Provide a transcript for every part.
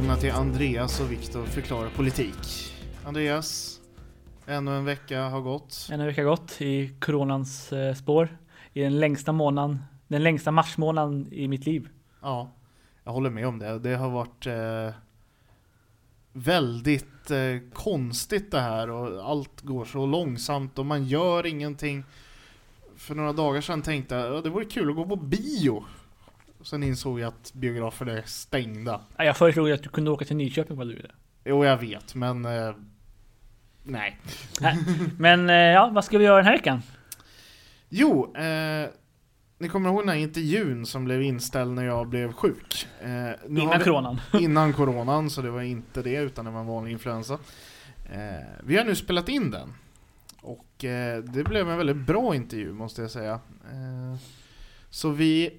Välkomna till Andreas och Viktor förklarar politik. Andreas, ännu en vecka har gått. En vecka gått i coronans eh, spår. I den längsta månaden, den längsta marsmånaden i mitt liv. Ja, jag håller med om det. Det har varit eh, väldigt eh, konstigt det här och allt går så långsamt och man gör ingenting. För några dagar sedan tänkte jag att det vore kul att gå på bio. Sen insåg jag att biografer är stängda. Ja, Jag föreslog ju att du kunde åka till Nyköping vad du ville. Jo, jag vet, men eh, nej. Men eh, ja, vad ska vi göra den här veckan? Jo, eh, ni kommer ihåg den här intervjun som blev inställd när jag blev sjuk? Eh, Innan vi- coronan. Innan coronan, så det var inte det, utan det var en vanlig influensa. Eh, vi har nu spelat in den. Och eh, det blev en väldigt bra intervju, måste jag säga. Så vi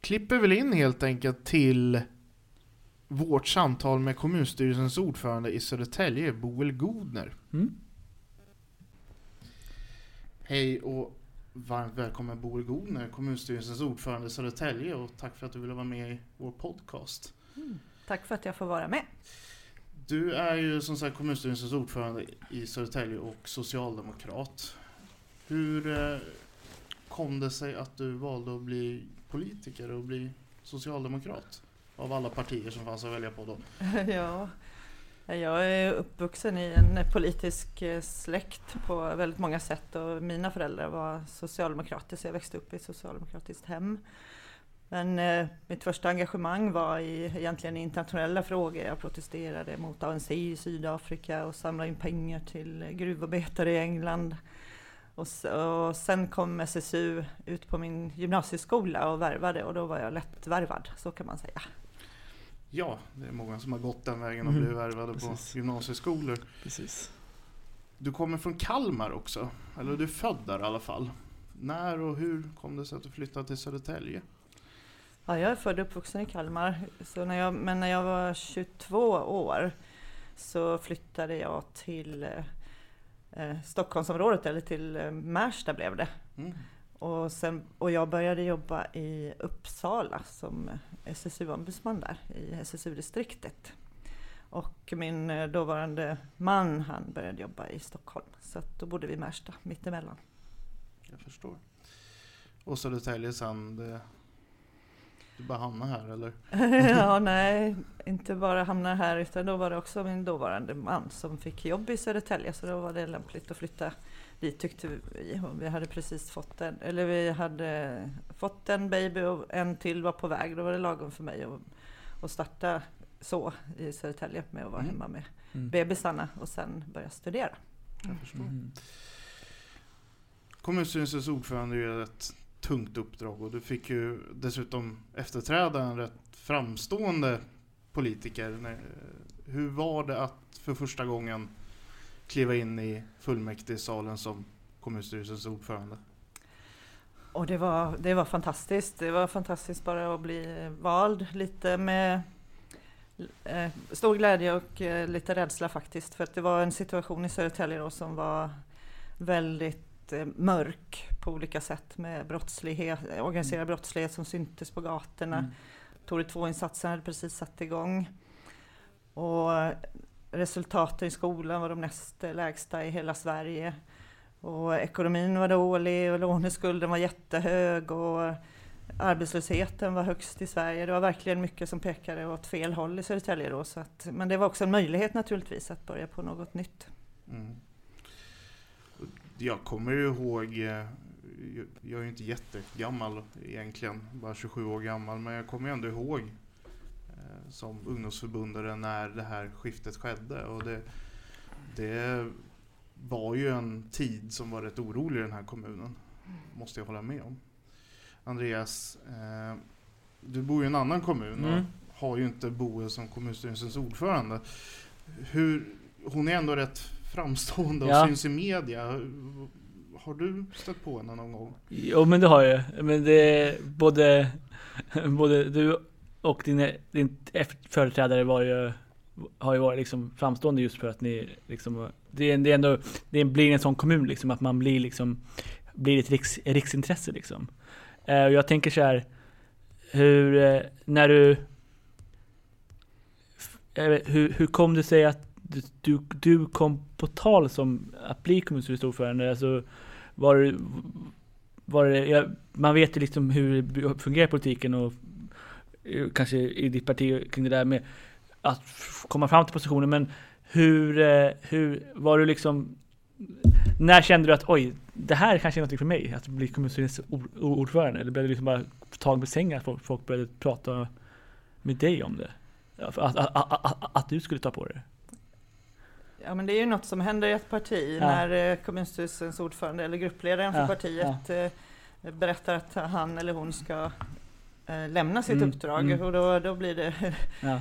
klipper väl in helt enkelt till vårt samtal med kommunstyrelsens ordförande i Södertälje, Boel Godner. Mm. Hej och varmt välkommen Boel Godner, kommunstyrelsens ordförande i Södertälje och tack för att du ville vara med i vår podcast. Tack för att jag får vara med. Du är ju som sagt kommunstyrelsens ordförande i Södertälje och socialdemokrat. Hur eh, kom det sig att du valde att bli politiker och bli socialdemokrat? Av alla partier som fanns att välja på då. ja, jag är uppvuxen i en politisk eh, släkt på väldigt många sätt och mina föräldrar var socialdemokrater så jag växte upp i ett socialdemokratiskt hem. Men eh, mitt första engagemang var i egentligen i internationella frågor. Jag protesterade mot ANC i Sydafrika och samlade in pengar till eh, gruvarbetare i England. Och, och sen kom SSU ut på min gymnasieskola och värvade och då var jag lättvärvad, så kan man säga. Ja, det är många som har gått den vägen och Mhm, blivit värvade på gymnasieskolor. Precis. Du kommer från Kalmar också, eller du är född där i alla fall. När och hur kom det sig att du flyttade till Södertälje? Ja, jag är född och uppvuxen i Kalmar. Så när jag, men när jag var 22 år så flyttade jag till eh, Stockholmsområdet, eller till eh, Märsta blev det. Mm. Och, sen, och jag började jobba i Uppsala som SSU-ombudsman där i SSU-distriktet. Och min eh, dåvarande man han började jobba i Stockholm. Så då bodde vi i Märsta, mittemellan. Jag förstår. Och Södertälje sen, det, du bara hamnade här eller? ja, nej, inte bara hamna här utan då var det också min dåvarande man som fick jobb i Södertälje så då var det lämpligt att flytta dit tyckte vi. Vi hade precis fått en, eller vi hade fått en baby och en till var på väg. Då var det lagom för mig att, att starta så i Södertälje med att vara Mm. hemma med Mm. bebisarna och sen börja studera. Jag förstår. Mm. Kommunstyrelsens ordförande är ju ett tungt uppdrag och du fick ju dessutom efterträda en rätt framstående politiker. Hur var det att för första gången kliva in i fullmäktigesalen som kommunstyrelsens ordförande? Och det var, det var fantastiskt. Det var fantastiskt bara att bli vald. Lite med eh, stor glädje och eh, lite rädsla faktiskt. För att det var en situation i Södertälje då som var väldigt mörk på olika sätt med brottslighet, eh, organiserad brottslighet som syntes på gatorna. Mm. Tore 2-insatsen hade precis satt igång. Och resultaten i skolan var de näst lägsta i hela Sverige. Och ekonomin var dålig och låneskulden var jättehög och arbetslösheten var högst i Sverige. Det var verkligen mycket som pekade åt fel håll i Södertälje då. Så att, men det var också en möjlighet naturligtvis att börja på något nytt. Mm. Jag kommer ju ihåg, eh, jag- är ju inte jättegammal egentligen, bara 27 år gammal, men jag kommer ju ändå ihåg eh, som ungdomsförbundare när det här skiftet skedde. Och det, det var ju en tid som var rätt orolig i den här kommunen. Måste jag hålla med om. Andreas, eh, du bor i en annan kommun och Mm. har ju inte Boe som kommunstyrelsens ordförande. Hur, hon är ändå rätt framstående och Ja. syns i media. Har du stött på henne någon gång? Jo men det har jag Men det både, både du och din, din företrädare var ju, har ju varit liksom framstående just för att ni liksom, det är, det är ändå, det blir en sån kommun liksom att man blir liksom, blir ett riks, riksintresse liksom. Eh, och jag tänker så här, hur, eh, när du, vet, hur, hur kom det sig att du, du, kom på tal som att bli kommunstyrelseordförande? Alltså, var, det- var det, ja, man vet ju liksom hur det fungerar i politiken och eh, kanske i ditt parti kring det där med att komma fram till positioner. Men hur, eh, hur var du liksom när kände du att oj, det här kanske är något för mig? Att bli kommunstyrelseordförande? Eller blev det liksom bara tag med sängen att folk, folk började prata med dig om det? Att, att, att, att, att du skulle ta på det? Ja men det är ju något som händer i ett parti Ja. när eh, kommunstyrelsens ordförande eller gruppledaren för Ja, partiet eh, berättar att han eller hon ska eh, lämna sitt Mm, uppdrag mm. och då, då blir det, Ja,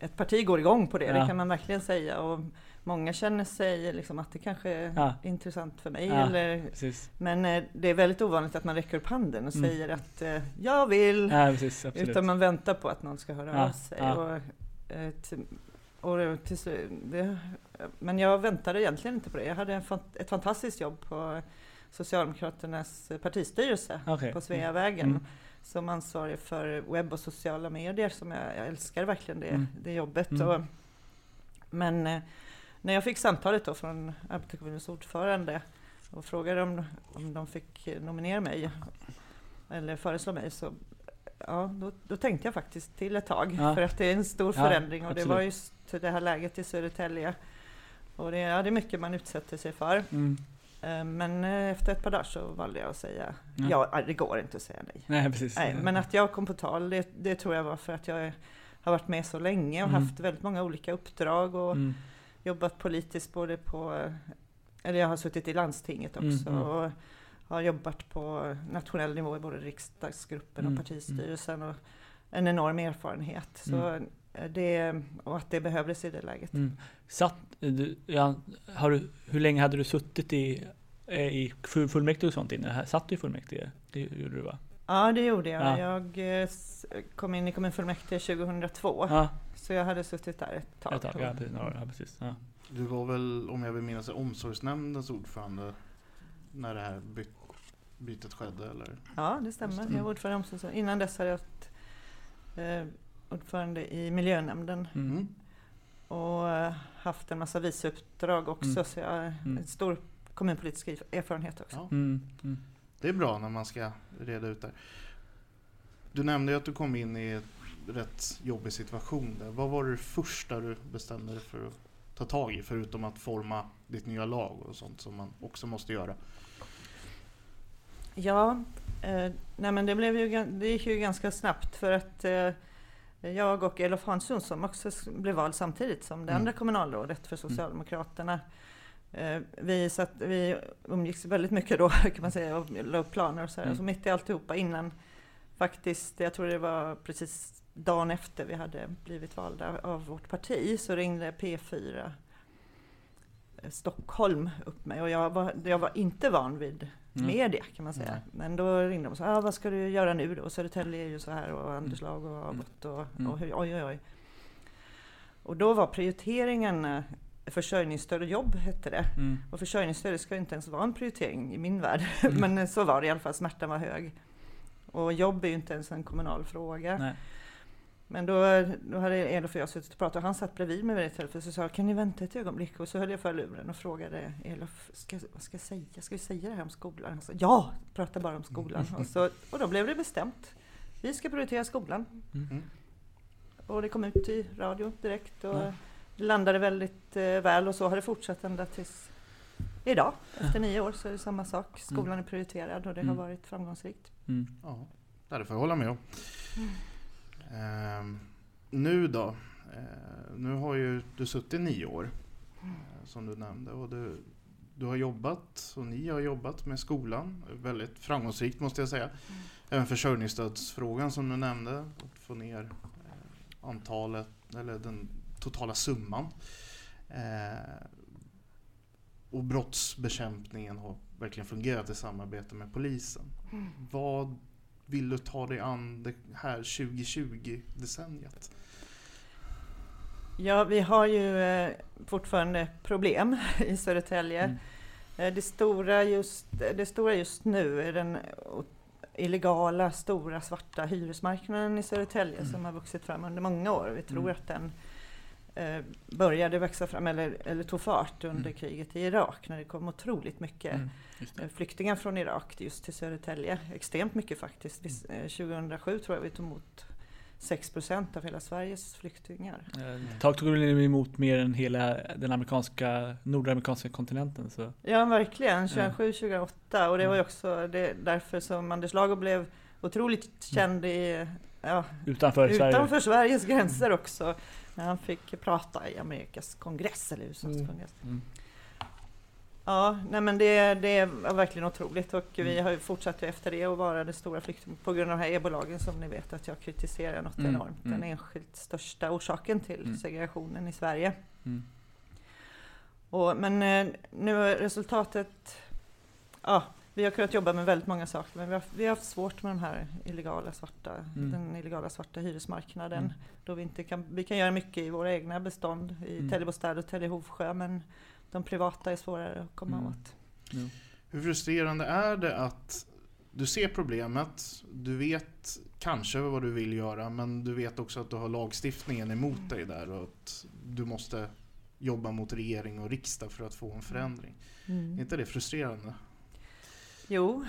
ett parti går igång på det, Ja. det kan man verkligen säga. Och många känner sig liksom att det kanske är Ja. intressant för mig. Ja. Eller, precis. men det är väldigt ovanligt att man räcker upp handen och Mm. säger att jag vill. Ja, precis. Utan man väntar på att någon ska höra Ja, av sig. ja. Och, och till, det, men jag väntade egentligen inte på det. Jag hade en, ett fantastiskt jobb på Socialdemokraternas partistyrelse Okej. på Sveavägen. Mm. Som ansvarig för webb och sociala medier. Som jag, jag älskar verkligen det, Mm. det jobbet. Mm. Och, men eh, när jag fick samtalet då från arbetarkommunens ordförande och frågade om, om de fick nominera mig eller föreslå mig så ja, då, då tänkte jag faktiskt till ett tag. Ja. För att det är en stor Ja, förändring och absolut. det var just det här läget i Södertälje. Och det, ja, det är mycket man utsätter sig för. Mm. Eh, Men eh, efter ett par dagar så valde jag att säga Ja. ja, ja det går inte att säga nej. Nej, precis. Nej, men att jag kom på tal, det, det tror jag var för att jag har varit med så länge och Mm. haft väldigt många olika uppdrag och Mm. jobbat politiskt både på, eller jag har suttit i landstinget också Mm, mm. och har jobbat på nationell nivå i både riksdagsgruppen Mm, och partistyrelsen och en enorm erfarenhet. Så Mm. eh, det, och att det behövdes i det läget. Mm. Satt, du, ja, har du, hur länge hade du suttit i, eh, i full- fullmäktige och sånt innan? Satt du i fullmäktige? Det gjorde du va? Ja, det gjorde jag. Ja. Jag eh, kom in i kommunfullmäktige 2002, Ja, så jag hade suttit där ett tag. ett tag. Ja, precis. Ja, ja, precis. Ja. Du var väl, om jag vill minnas omsorgsnämndens ordförande när det här by- bytet skedde eller? Ja, det stämmer. Jag var ordförande i omsorgs- Innan dess hade jag eh, ordförande i miljönämnden Mm. Mm. och eh, haft en massa viceuppdrag också, Mm. så jag har Mm. en stor kommunpolitisk erf- erfarenhet också. Ja. Mm. Mm. Det är bra när man ska reda ut det. Du nämnde ju att du kom in i en rätt jobbig situation där. Vad var det första du bestämde dig för att ta tag i? Förutom att forma ditt nya lag och sånt som man också måste göra. Ja, eh, nej men det, blev ju, det gick ju ganska snabbt för att eh, jag och Elof Hansson som också blev vald samtidigt som det Mm. andra kommunalrådet för Socialdemokraterna. Eh, vi, satt, vi umgicks väldigt mycket då kan man säga och la upp planer och så här. Mm. Så mitt i alltihopa innan faktiskt, jag tror det var precis dagen efter vi hade blivit valda av vårt parti så ringde P4 eh, Stockholm upp mig och jag var, jag var inte van vid Mm. media kan man säga. Nej. Men då ringde de och sa, ah, vad ska du göra nu då? Södertälje är ju så här och Anders lag och Abbott och, Mm. och oj oj oj. Och då var prioriteringen eh, försörjningsstöd och jobb hette det. Mm. Och försörjningsstöd ska ju inte ens vara en prioritering i min värld. Mm. Men så var det i alla fall, smärtan var hög. Och jobb är ju inte ens en kommunal fråga. Nej. Men då, då hade Elof och jag suttit och pratat och han satt bredvid mig vid det tillfället och sa kan ni vänta ett ögonblick? Och så höll jag för luren och frågade Elof, ska, vad ska jag säga? Ska vi säga det här om skolan? Han sa ja, prata bara om skolan. Och, så, och då blev det bestämt. Vi ska prioritera skolan. Mm. Och det kom ut i radio direkt och Ja. det landade väldigt eh, väl och så har det fortsatt ända tills idag. Efter nio år så är det samma sak. Skolan är prioriterad och det har Mm. varit framgångsrikt. Mm. Ja, det får jag hålla med om. Ehm, nu då? Eh, nu har ju du suttit nio år, eh, som du nämnde. Och du, du har jobbat och ni har jobbat med skolan. Väldigt framgångsrikt måste jag säga. Mm. Även försörjningsstödsfrågan som du nämnde. Att få ner eh, antalet, eller den totala summan. Eh, och brottsbekämpningen har verkligen fungerat i samarbete med polisen. Mm. Vad vill du ta dig an det här 2020-decenniet? Ja, vi har ju eh, fortfarande problem i Södertälje. Mm. Eh, Det, stora just, det stora just nu är den illegala stora svarta hyresmarknaden i Södertälje Mm. som har vuxit fram under många år. Vi tror Mm. att den började växa fram eller, eller tog fart under Mm. kriget i Irak när det kom otroligt mycket Mm, eh, flyktingar från Irak just till Södertälje. Extremt mycket faktiskt. Mm. eh, 2007 tror jag vi tog emot 6 procent av hela Sveriges flyktingar. Eh, Ett tag tog vi emot mer än hela den amerikanska, nordamerikanska kontinenten. Så. Ja, verkligen. 2007, 2008. Och det var ju också det, därför som Anders Lago blev otroligt känd i, ja, Utanför, Sverige. utanför Sveriges gränser också. När han fick prata i Amerikas kongress, eller USAs Mm. kongress. Mm. Ja, nej men det, det var verkligen otroligt och vi Mm. har ju fortsatt efter det att vara det stora flykting på grund av de här ebolagen som ni vet att jag kritiserar något Mm, enormt. Den mm. enskilt största orsaken till Mm. segregationen i Sverige. Mm. Och, men eh, nu är resultatet, ja, vi har kunnat jobba med väldigt många saker men vi har, vi har haft svårt med de här illegala svarta, Mm. den illegala svarta hyresmarknaden. Mm. Då vi inte kan, vi kan göra mycket i våra egna bestånd i Mm. Täljebostad och Täljehovsjö men de privata är svårare att komma Mm. åt. Ja. Hur frustrerande är det att du ser problemet, du vet kanske vad du vill göra men du vet också att du har lagstiftningen emot dig där och att du måste jobba mot regering och riksdag för att få en förändring. Mm. Är inte det frustrerande? Jo,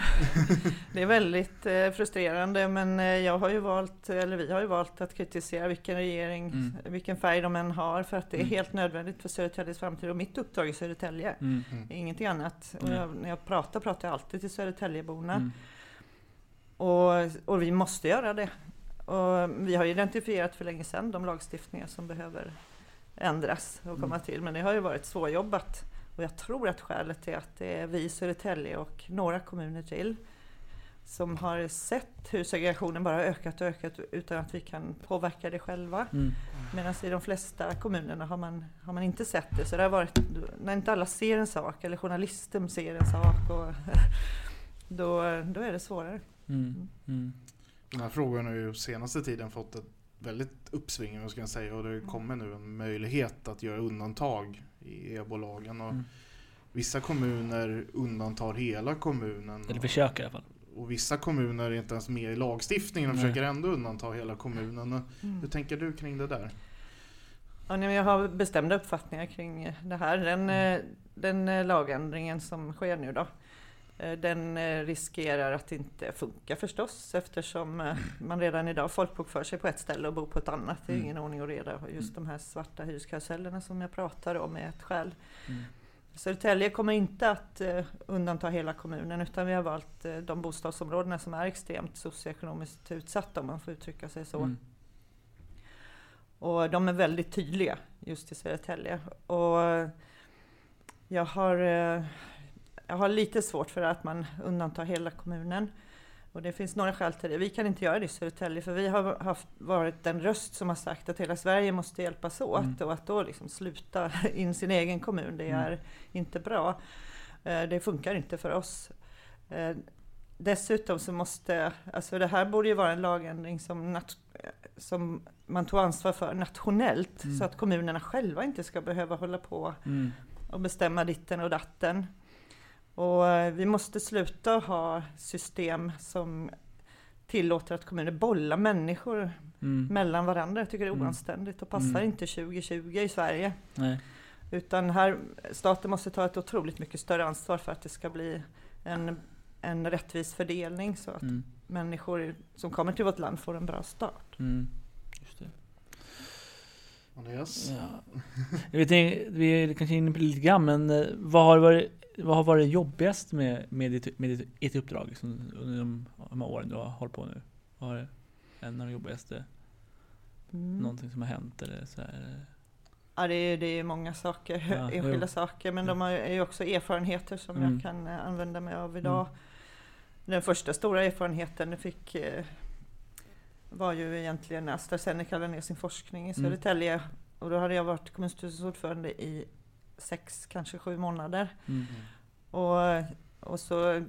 det är väldigt eh, frustrerande men eh, jag har ju valt, eller vi har ju valt att kritisera vilken regering, Mm. vilken färg de än har för att det är Mm. helt nödvändigt för Södertäljes framtid och mitt uppdrag i Södertälje. Mm. Mm. Ingenting annat. Och Nej. jag, när jag pratar pratar jag alltid till Södertäljeborna. Mm. Och, och vi måste göra det. Och vi har identifierat för länge sedan de lagstiftningar som behöver ändras och komma Mm. till. Men det har ju varit svårjobbat. Och jag tror att skälet är att det är vi i Södertälje och några kommuner till som har sett hur segregationen bara ökat och ökat utan att vi kan påverka det själva. Mm. Medan i de flesta kommunerna har man, har man inte sett det. Så det har varit, när inte alla ser en sak, eller journalisten ser en sak, och då, då är det svårare. Mm. Mm. Den här frågan har ju senaste tiden fått ett väldigt uppsving vad ska jag säga, och det kommer nu en möjlighet att göra undantag i EBO-lagen. Och Mm. Vissa kommuner undantar hela kommunen. Eller försöka i alla fall. Och vissa kommuner är inte ens med i lagstiftningen och Nej. försöker ändå undanta hela kommunen. Mm. Hur tänker du kring det där? Ja, jag har bestämda uppfattningar kring det här. Den, eh, den eh, lagändringen som sker nu då, den eh, riskerar att inte funka förstås eftersom eh, man redan idag folkbokför sig på ett ställe och bor på ett annat. Det är Mm. ingen ordning och reda. Just de här svarta hyreskarusellerna som jag pratar om är ett skäl. Mm. Södertälje kommer inte att eh, undanta hela kommunen utan vi har valt eh, de bostadsområdena som är extremt socioekonomiskt utsatta om man får uttrycka sig så. Mm. Och de är väldigt tydliga just i Södertälje. Och jag har, eh, jag har lite svårt för att man undantar hela kommunen. Och det finns några skäl till det. Vi kan inte göra det i Södertälje för vi har haft, varit den röst som har sagt att hela Sverige måste hjälpas åt Mm. och att då liksom sluta in sin egen kommun, det Mm. är inte bra. Eh, Det funkar inte för oss. Eh, Dessutom så måste, alltså det här borde ju vara en lagändring som, som man tog ansvar för nationellt Mm. så att kommunerna själva inte ska behöva hålla på Mm. och bestämma ditten och datten. Och eh, vi måste sluta ha system som tillåter att kommuner bollar människor Mm. mellan varandra. Jag tycker det är Mm. oanständigt och passar Mm. inte 2020 i Sverige. Nej. Utan här, staten måste ta ett otroligt mycket större ansvar för att det ska bli en, en rättvis fördelning så att Mm. människor som kommer till vårt land får en bra start. Mm. Just det. Andreas? Ja. Jag vet inte, vi är kanske inne på det lite grann, men eh, vad har varit, vad har varit jobbigast med, med, ditt, med ditt, ert uppdrag som, under de, de här åren du har hållit på nu? Vad har en av de jobbigaste, Mm. någonting som har hänt eller så här? Ja, det är, det är många saker, Ja, enskilda jo. saker, men de har ju- är ju också erfarenheter som Mm. jag kan eh, använda mig av idag. Den första stora erfarenheten jag fick eh, var ju egentligen när AstraZeneca lade ner sin forskning i Mm. Södertälje. Och då hade jag varit kommunstyrelsens ordförande i sex, kanske sju månader. Mm. Och, och så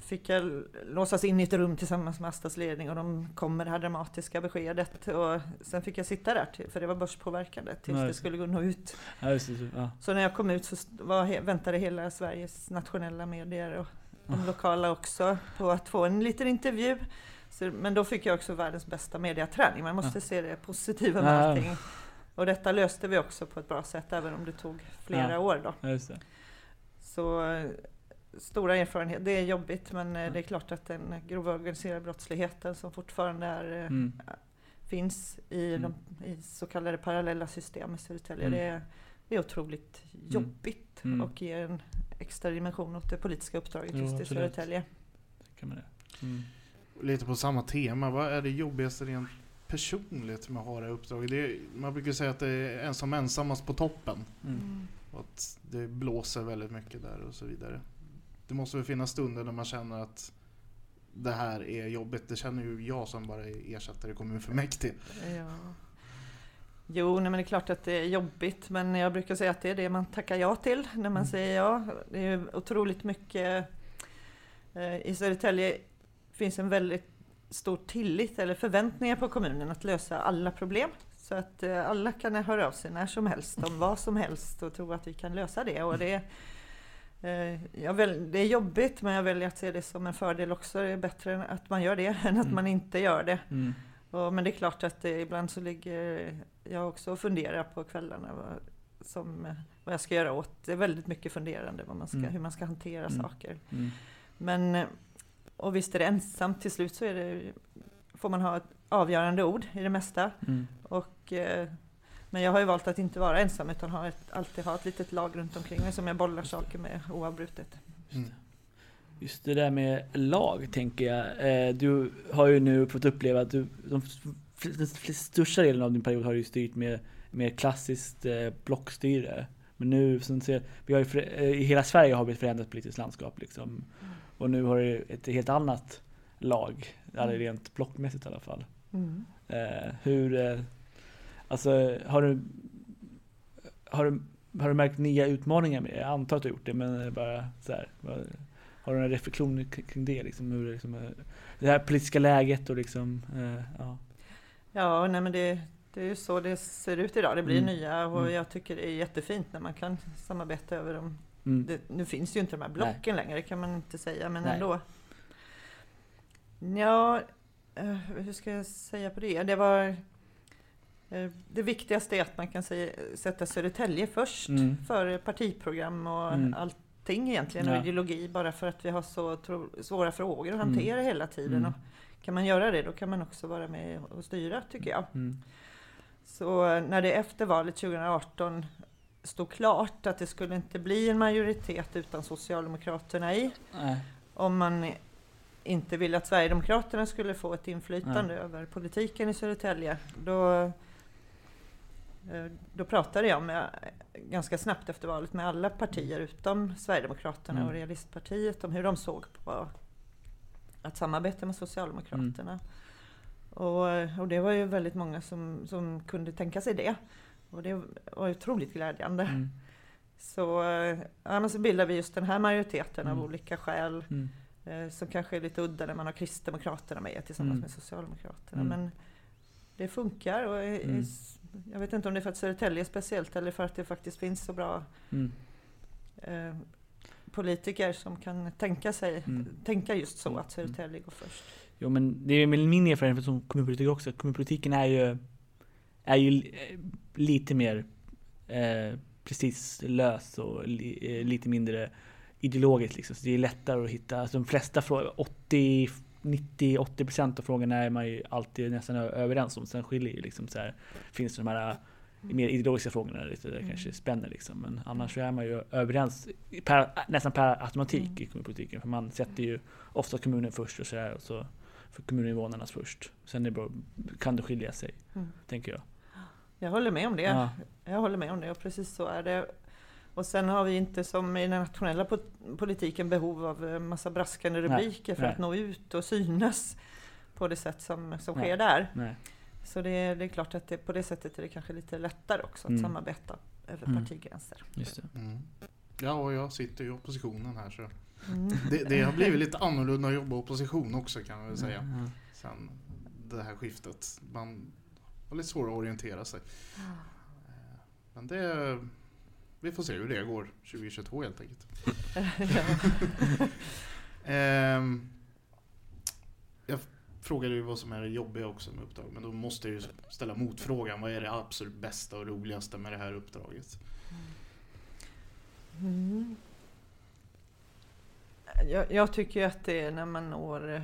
fick jag låsas in i ett rum tillsammans med Astras ledning och de kom med det här dramatiska beskedet. Och sen fick jag sitta där, till, för det var börspåverkande, tills Ja, det skulle gå nå ut. Just det. Ja. Så när jag kom ut så var, väntade hela Sveriges nationella medier och de Ah. lokala också på att få en liten intervju. Så, men då fick jag också världens bästa mediaträning. Man måste Ja. se det positiva med allting. Och detta löste vi också på ett bra sätt, även om det tog flera Ja. år. Då. Ja, just det. Så eh, stora erfarenheter. Det är jobbigt, men eh, Ja. det är klart att den grova organiserade brottsligheten som fortfarande är, eh, Mm. finns i, Mm. de, i så kallade parallella system i Södertälje. Mm. Det, är, det är otroligt jobbigt Mm. och ger en extra dimension åt det politiska uppdraget Jo, just i. Södertälje. Kan man det. Mm. Lite på samma tema, vad är det jobbigaste rent personligt med att ha det här uppdraget? Det är, man brukar säga att det är en som ensammast på toppen. Mm. Och att det blåser väldigt mycket där och så vidare. Det måste väl finnas stunder när man känner att det här är jobbigt. Det känner ju jag som bara är ersättare i kommunfullmäktige. Ja. Jo, nej, men det är klart att det är jobbigt, men jag brukar säga att det är det man tackar ja till när man Mm. säger ja. Det är otroligt mycket. eh, I Södertälje finns en väldigt stor tillit eller förväntningar på kommunen att lösa alla problem. Så att eh, alla kan höra av sig när som helst om vad som helst och tro att vi kan lösa det. Och det, eh, jag väl, det är jobbigt, men jag väljer att se det som en fördel också. Det är bättre att man gör det än att Mm. man inte gör det. Mm. Och, men det är klart att det, ibland så ligger jag också och funderar på kvällarna vad, som, vad jag ska göra åt. Det är väldigt mycket funderande vad man ska, Mm. hur man ska hantera Mm. saker. Mm. Men, eh, och visst är det ensamt, till slut så det, får man ha ett avgörande ord i det mesta. Mm. Och, eh, men jag har ju valt att inte vara ensam utan ha ett, alltid ha ett litet lag runt omkring mig som jag bollar saker med oavbrutet. Mm. Just det där med lag tänker jag. Eh, Du har ju nu fått uppleva att du, de den största delen av din period har du styrt med mer klassiskt eh, blockstyre. Men nu, du ser, vi har ju, eh, i hela Sverige har vi ett förändrat politiskt landskap liksom. Och nu har du ett helt annat lag, Mm. rent blockmässigt i alla fall. Eh, hur, eh, alltså har du, har du, har du märkt nya utmaningar med det? Jag antar att du har gjort det, men bara så här, har du några reflektioner kring det? Liksom, hur liksom, eh, det här politiska läget och liksom, eh, ja. Ja, nej men det, det är ju så det ser ut idag. Det blir Mm. nya och Mm. jag tycker det är jättefint när man kan samarbeta över de Mm. Det, nu finns ju inte de här blocken längre kan man inte säga, men Nej. ändå. Ja, eh, hur ska jag säga på det? Det var eh, det viktigaste är att man kan säga, sätta Södertälje först Mm. för partiprogram och Mm. allting egentligen Ja. och ideologi bara för att vi har så tro, svåra frågor att Mm. hantera hela tiden. Mm. Och kan man göra det då kan man också vara med och styra tycker jag. Mm. Så när det efter valet 2018 stod klart att det skulle inte bli en majoritet utan Socialdemokraterna i, Nej. om man inte ville att Sverigedemokraterna skulle få ett inflytande Ja. över politiken i Södertälje, då, eh, då pratade jag med, ganska snabbt efter valet med alla partier utom Sverigedemokraterna Mm. och Realistpartiet om hur de såg på att samarbeta med Socialdemokraterna. Och, och det var ju väldigt många som, som kunde tänka sig det. Och det var otroligt glädjande. Mm. Så eh, annars så bildar vi just den här majoriteten Mm. av olika skäl. Mm. Eh, som kanske är lite udda när man har Kristdemokraterna med tillsammans Mm. med Socialdemokraterna. Mm. Men det funkar och är, Mm. jag vet inte om det är för att Södertälje är speciellt eller för att det faktiskt finns så bra eh, politiker som kan tänka sig, tänka just så att Södertälje går först. Jo men det är väl min erfarenhet som kommunpolitiker också. Kommunpolitiken är ju, är ju eh, lite mer eh, precis lös och li, eh, lite mindre ideologiskt liksom. Så det är lättare att hitta, alltså de flesta frågor, 80 90-80% av frågorna är man ju alltid nästan överens om. Sen skiljer ju liksom så här, finns det de här eh, mer ideologiska frågorna lite där Mm. kanske spänner liksom. Men annars så är man ju överens per, nästan per automatik Mm. i kommunpolitiken. För man sätter ju ofta kommunen först och sådär. Och så för kommuninvånarnas först. Sen är det bara, kan det skilja sig, Mm. tänker jag. Jag håller med om det. Ja. Jag håller med om det och precis så är det. Och sen har vi inte som i den nationella po- politiken behov av en massa braskande Nej, rubriker för nej. att nå ut och synas på det sätt som, som Nej. sker där. Nej. Så det är, det är klart att det, på det sättet är det kanske lite lättare också att Mm. samarbeta över Mm. partigränser. Just det. Mm. Ja, och jag sitter i oppositionen här så Mm. det, det har blivit lite annorlunda att jobba i opposition också kan man väl säga. Ja. Sen det här skiftet. Man har lite svårare att orientera sig. Eh, Men det... Vi får se hur det går 2022 helt enkelt. Ehm, jag frågade ju vad som är det jobbiga också med uppdraget, men då måste jag ju ställa motfrågan. Vad är det absolut bästa och roligaste med det här uppdraget? Mm. Jag, jag tycker ju att det är när man når eh,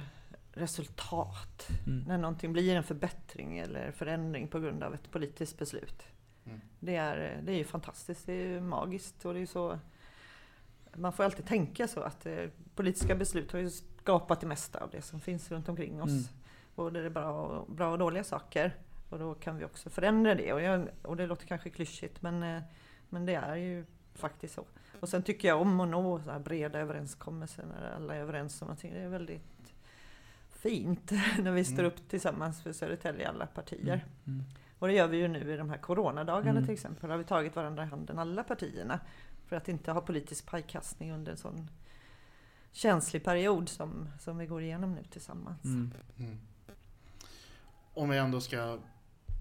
resultat. Mm. När någonting blir en förbättring eller förändring på grund av ett politiskt beslut. Mm. Det, är, det är ju fantastiskt, det är ju magiskt och det är så man får alltid tänka så att eh, politiska beslut har ju skapat det mesta av det som finns runt omkring oss. Mm. Både det bra och, bra och dåliga saker. Och då kan vi också förändra det. Och, jag, och det låter kanske klyschigt men, eh, men det är ju faktiskt så. Och sen tycker jag om att nå så här breda överenskommelser när alla är överens om någonting. Det är väldigt fint när vi står Mm. upp tillsammans för Södertälje, alla partier. Mm. Och det gör vi ju nu i de här coronadagarna Mm. till exempel. Har vi tagit varandra i handen, alla partierna. För att inte ha politisk pajkastning under en sån känslig period som, som vi går igenom nu tillsammans. Mm. Mm. Om vi ändå ska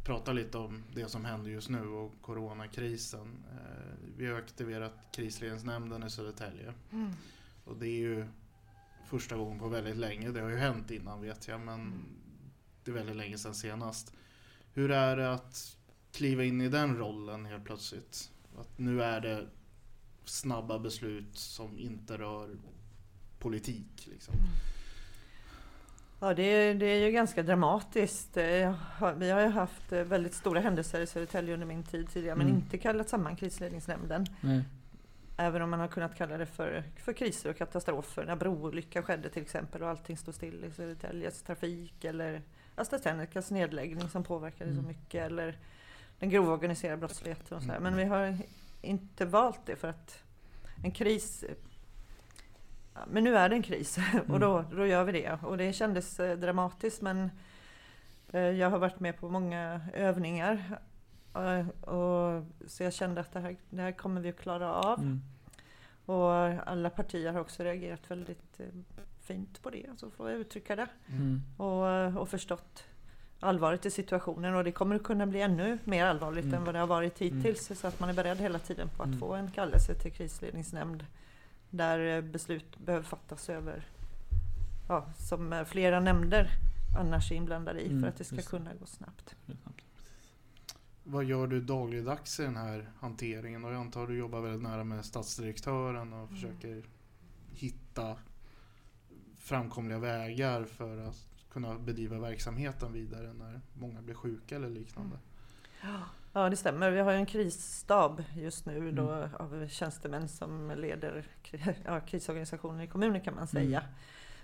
prata lite om det som händer just nu och coronakrisen. Eh, Vi har aktiverat krisledningsnämnden i Södertälje. Mm. Och det är ju första gången på väldigt länge. Det har ju hänt innan vet jag men det är väldigt länge sedan senast. Hur är det att kliva in i den rollen helt plötsligt? Att nu är det snabba beslut som inte rör politik. Liksom. Ja, det är, det är ju ganska dramatiskt. Eh, Vi har ju haft eh, väldigt stora händelser i Södertälje under min tid tidigare, men Mm. inte kallat samman krisledningsnämnden. Nej. Även om man har kunnat kalla det för, för kriser och katastrofer. När broolyckan skedde till exempel och allting stod still i Södertäljes trafik. Eller AstraZenecas nedläggning som påverkade så Mm. mycket. Eller den grova organiserade brottsligheten och så här. Men vi har inte valt det för att en kris men nu är det en kris och då, då gör vi det. Och det kändes eh, dramatiskt men eh, jag har varit med på många övningar. eh, Och, så jag kände att det här, det här kommer vi att klara av. Mm. Och alla partier har också reagerat väldigt fint på det, så får jag uttrycka det. Mm. Och, och förstått allvaret i situationen och det kommer att kunna bli ännu mer allvarligt Mm. än vad det har varit hittills. Så att man är beredd hela tiden på att Mm. få en kallelse till krisledningsnämnd där eh, beslut behöver fattas över, ja, som eh, flera nämnder annars är inblandade i Mm, för att det ska kunna gå snabbt. Vad gör du dagligdags i den här hanteringen? Och jag antar att du jobbar väldigt nära med stadsdirektören och försöker hitta framkomliga vägar för att kunna bedriva verksamheten vidare när många blir sjuka eller liknande. Ja, det stämmer. Vi har en krisstab just nu då, Mm. av tjänstemän som leder ja, krisorganisationen i kommunen kan man säga. Mm.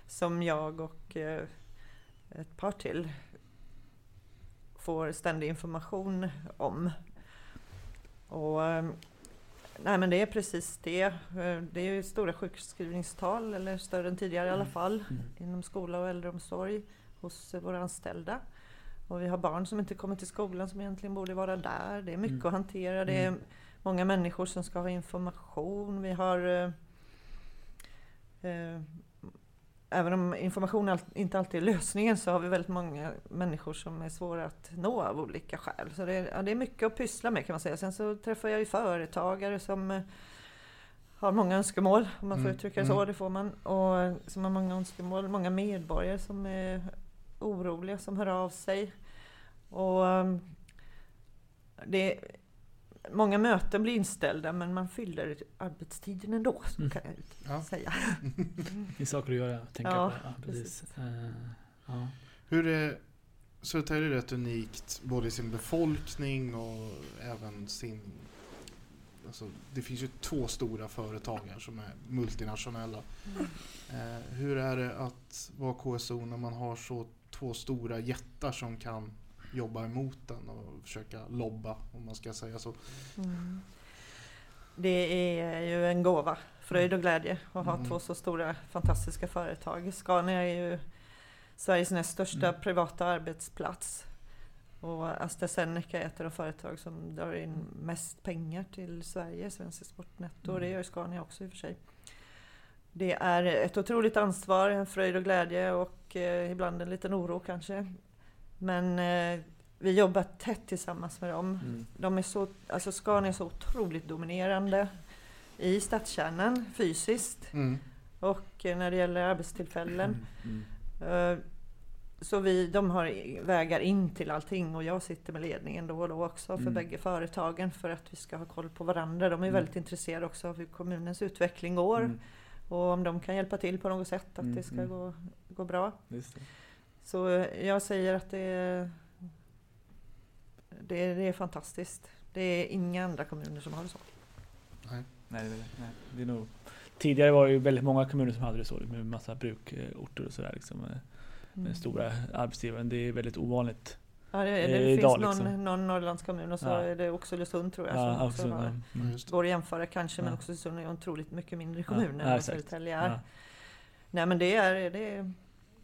Som jag och eh, ett par till får ständig information om. Och, eh, nej men det är precis det. Eh, Det är ju stora sjukskrivningstal, eller större än tidigare i alla Mm. fall, Mm. inom skola och äldreomsorg hos våra anställda. Och vi har barn som inte kommer till skolan som egentligen borde vara där. Det är mycket Mm. att hantera. Det är många människor som ska ha information. Vi har eh, eh, Även om information all, inte alltid är lösningen så har vi väldigt många människor som är svåra att nå av olika skäl. Så det är, ja, det är mycket att pyssla med kan man säga. Sen så träffar jag ju företagare som eh, har många önskemål, om man får Mm, uttrycka det så. mm. Det får man. Och eh, som har många önskemål. Många medborgare som är oroliga, som hör av sig. Och um, det, många möten blir inställda men man fyller arbetstiden ändå, så Mm. kan jag Ja. säga. Det är saker att göra, tänka Ja, på. Ja, precis. Eh, ja. Hur är Södertälje är rätt unikt både i sin befolkning och även sin... Alltså, det finns ju två stora företag här som är multinationella. Eh, hur är det att vara KSO när man har så två stora jättar som kan jobba emot den och försöka lobba om man ska säga så. Mm. Det är ju en gåva, fröjd och glädje att ha Mm. två så stora fantastiska företag. Scania är ju Sveriges näst största Mm. privata arbetsplats. Och AstraZeneca är ett av de företag som drar in mest pengar till Sverige, Svensk Exportnetto. Och det Mm. gör Scania också i och för sig. Det är ett otroligt ansvar, en fröjd och glädje och eh, ibland en liten oro kanske. Men eh, vi jobbar tätt tillsammans med dem. Mm. De är så, alltså Scania är så otroligt dominerande i stadskärnan fysiskt Mm. och eh, när det gäller arbetstillfällen. Mm. Eh, Så vi, de har vägar in till allting och jag sitter med ledningen då och då också för Mm. bägge företagen för att vi ska ha koll på varandra. De är Mm. väldigt intresserade också av hur kommunens utveckling går Mm. Och om de kan hjälpa till på något sätt att Mm, det ska mm. gå, gå bra. Just det. Så jag säger att det är, det, är- det är fantastiskt. Det är inga andra kommuner som har det så. Nej. Nej, det, nej, det är nog Tidigare var det ju väldigt många kommuner som hade det så med massa brukorter och sådär liksom med, Mm. stora arbetsgivare. Det är väldigt ovanligt. Ja, det, det eh, finns idag, någon, liksom. någon Norrlandskommun och så Ja. är det Oxelösund tror jag. Ja, också absolut. har, Mm. det. går att jämföra kanske men. Oxelösund är ju otroligt mycket mindre kommun ja, än vad. Södertälje är. Ja. Nej men det är, det är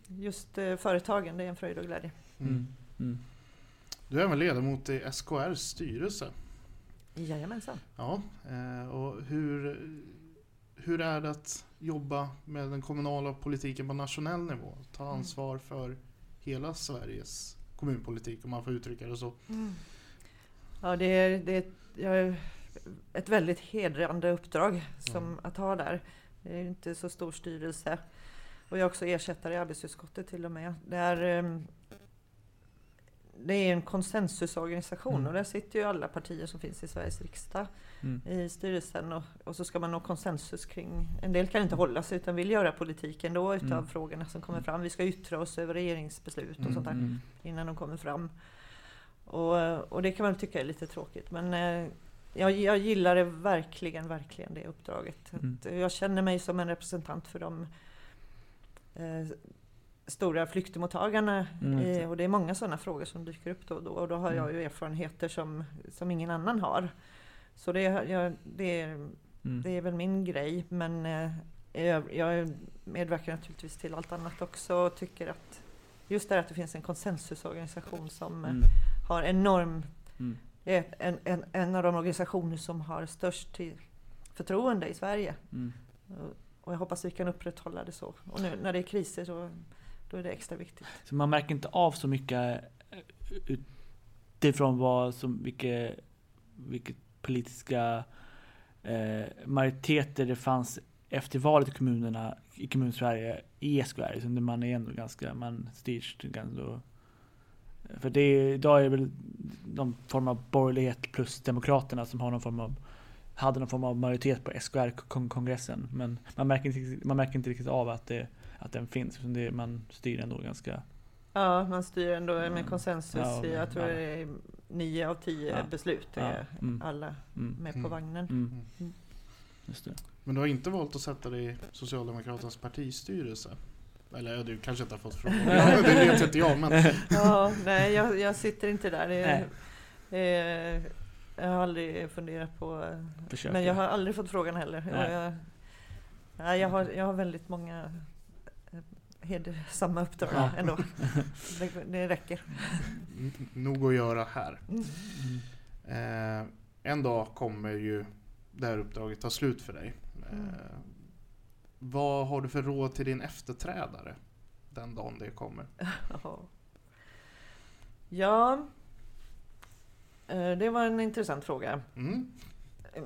just eh, företagen, det är en fröjd och glädje. Mm. Mm. Mm. Du är även ledamot i SKRs styrelse. Jajamensan. Ja, eh, och hur, hur är det att jobba med den kommunala politiken på nationell nivå? Ta Mm. ansvar för hela Sveriges kommunpolitik om man får uttrycka det så. Ja det är, det är ett- väldigt hedrande uppdrag som Mm. att ha där. Det är inte så stor styrelse. Och jag är också ersättare i arbetsutskottet till och med. Det är, ehm, det är en konsensusorganisation Mm. och där sitter ju alla partier som finns i Sveriges riksdag Mm. i styrelsen och, och så ska man nå konsensus kring, en del kan inte hålla sig utan vill göra politik ändå utav Mm. frågorna som kommer fram. Vi ska yttra oss över regeringsbeslut och Mm, sånt där Mm. innan de kommer fram. Och, och det kan man tycka är lite tråkigt men eh, jag, jag gillar det verkligen, verkligen det uppdraget. Mm. Jag känner mig som en representant för de eh, stora flyktingmottagarna Mm, exakt. och det är många sådana frågor som dyker upp då och då och då har jag ju erfarenheter som, som ingen annan har. Så det, jag, det, är, Mm. det är väl min grej men eh, jag, jag medverkar naturligtvis till allt annat också och tycker att just det att det finns en konsensusorganisation som eh, Mm. har enorm Mm. är en, en, en av de organisationer som har störst förtroende i Sverige. Mm. Och- jag hoppas vi kan upprätthålla det så. Och nu när det är kriser så då är det extra viktigt. Så man märker inte av så mycket eh, utifrån vad som, vilka, vilka politiska eh, majoriteter det fanns efter valet i kommunerna, i kommunsverige, i SKR. Så man är ändå ganska, man styrs ganska då. För det är, idag är det väl någon form av borgerlighet plus Demokraterna som har någon form av hade någon form av majoritet på SKR-kongressen. Men man märker, inte, man märker inte riktigt av att, det, att den finns. Det, man styr ändå ganska Ja, man styr ändå med Mm. konsensus. Ja, jag tror ja. det är nio av tio Ja. beslut Ja, är mm. alla Mm. med på Mm. vagnen. Mm. Mm. Just det. Men du har inte valt att sätta dig i Socialdemokraternas partistyrelse? Eller ja, du kanske inte har fått frågan. Ja, det vet inte jag men Ja, nej, jag, jag sitter inte där. Det, eh, jag har aldrig funderat på... Försöker. Men jag har aldrig fått frågan heller. Nej. Jag, jag, har, jag har väldigt många hedersamma uppdrag Ja. ändå. Det, det räcker. nog att göra här. Mm. Eh, en dag kommer ju det här uppdraget ta slut för dig. Eh, Mm. Vad har du för råd till din efterträdare den dagen det kommer? Ja, eh, det var en intressant fråga. Mm.